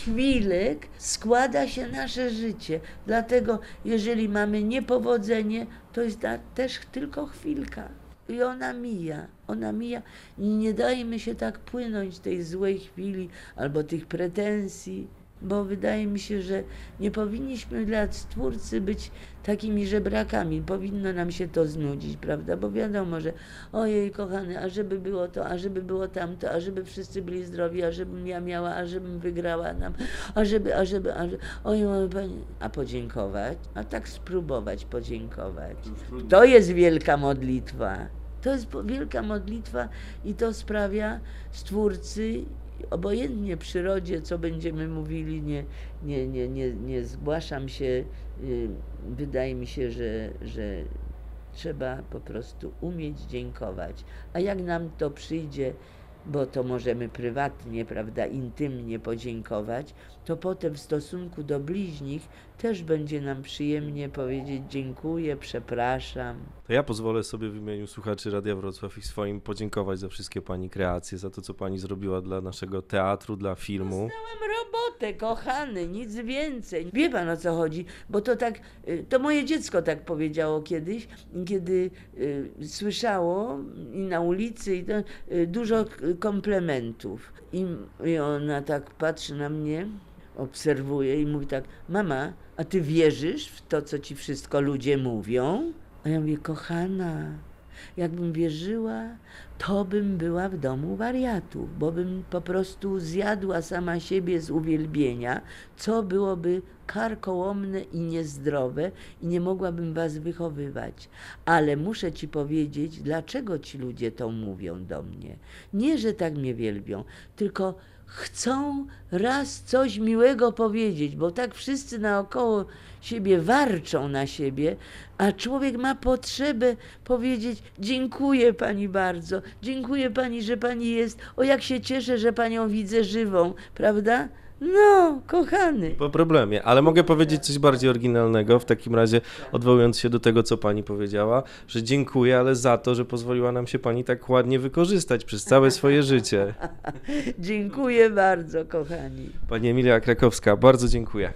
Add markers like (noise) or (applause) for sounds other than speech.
chwilek składa się nasze życie. Dlatego, jeżeli mamy niepowodzenie, to jest też tylko chwilka. I ona mija, ona mija. I nie dajmy się tak płynąć tej złej chwili albo tych pretensji, bo wydaje mi się, że nie powinniśmy dla Stwórcy być takimi żebrakami. Powinno nam się to znudzić, prawda? Bo wiadomo, że ojej kochany, a żeby było to, a żeby było tamto, a żeby wszyscy byli zdrowi, a żebym ja miała, a żebym wygrała nam, a żeby, a żeby, a żeby, oj, oj, pani, a podziękować, a tak spróbować podziękować. To jest wielka modlitwa. To jest wielka modlitwa i to sprawia Stwórcy, obojętnie przyrodzie, co będziemy mówili, nie, nie, nie, nie, nie zgłaszam się. y, Wydaje mi się, że, że trzeba po prostu umieć dziękować. A jak nam to przyjdzie, bo to możemy prywatnie, prawda, intymnie podziękować, to potem w stosunku do bliźnich też będzie nam przyjemnie powiedzieć dziękuję, przepraszam. To ja pozwolę sobie w imieniu słuchaczy Radia Wrocław i swoim podziękować za wszystkie Pani kreacje, za to, co Pani zrobiła dla naszego teatru, dla filmu. Mam robotę, kochany, nic więcej. Wie pan o co chodzi, bo to tak, y, to moje dziecko tak powiedziało kiedyś, kiedy y, słyszało i na ulicy i to, y, dużo komplementów. I, ona tak patrzy na mnie, obserwuje i mówi tak, mama, a ty wierzysz w to, co ci wszystko ludzie mówią? A ja mówię, kochana, jakbym wierzyła, to bym była w domu wariatów, bo bym po prostu zjadła sama siebie z uwielbienia, co byłoby karkołomne i niezdrowe i nie mogłabym was wychowywać. Ale muszę ci powiedzieć, dlaczego ci ludzie to mówią do mnie. Nie, że tak mnie wielbią, tylko chcą raz coś miłego powiedzieć, bo tak wszyscy naokoło siebie warczą na siebie, a człowiek ma potrzebę powiedzieć: Dziękuję pani bardzo, dziękuję pani, że pani jest. O, jak się cieszę, że panią widzę żywą, prawda? No, kochany. Po problemie, ale mogę powiedzieć coś bardziej oryginalnego, w takim razie odwołując się do tego, co Pani powiedziała, że dziękuję, ale za to, że pozwoliła nam się Pani tak ładnie wykorzystać przez całe swoje życie. (laughs) Dziękuję bardzo, kochani. Pani Emilia Krakowska, bardzo dziękuję.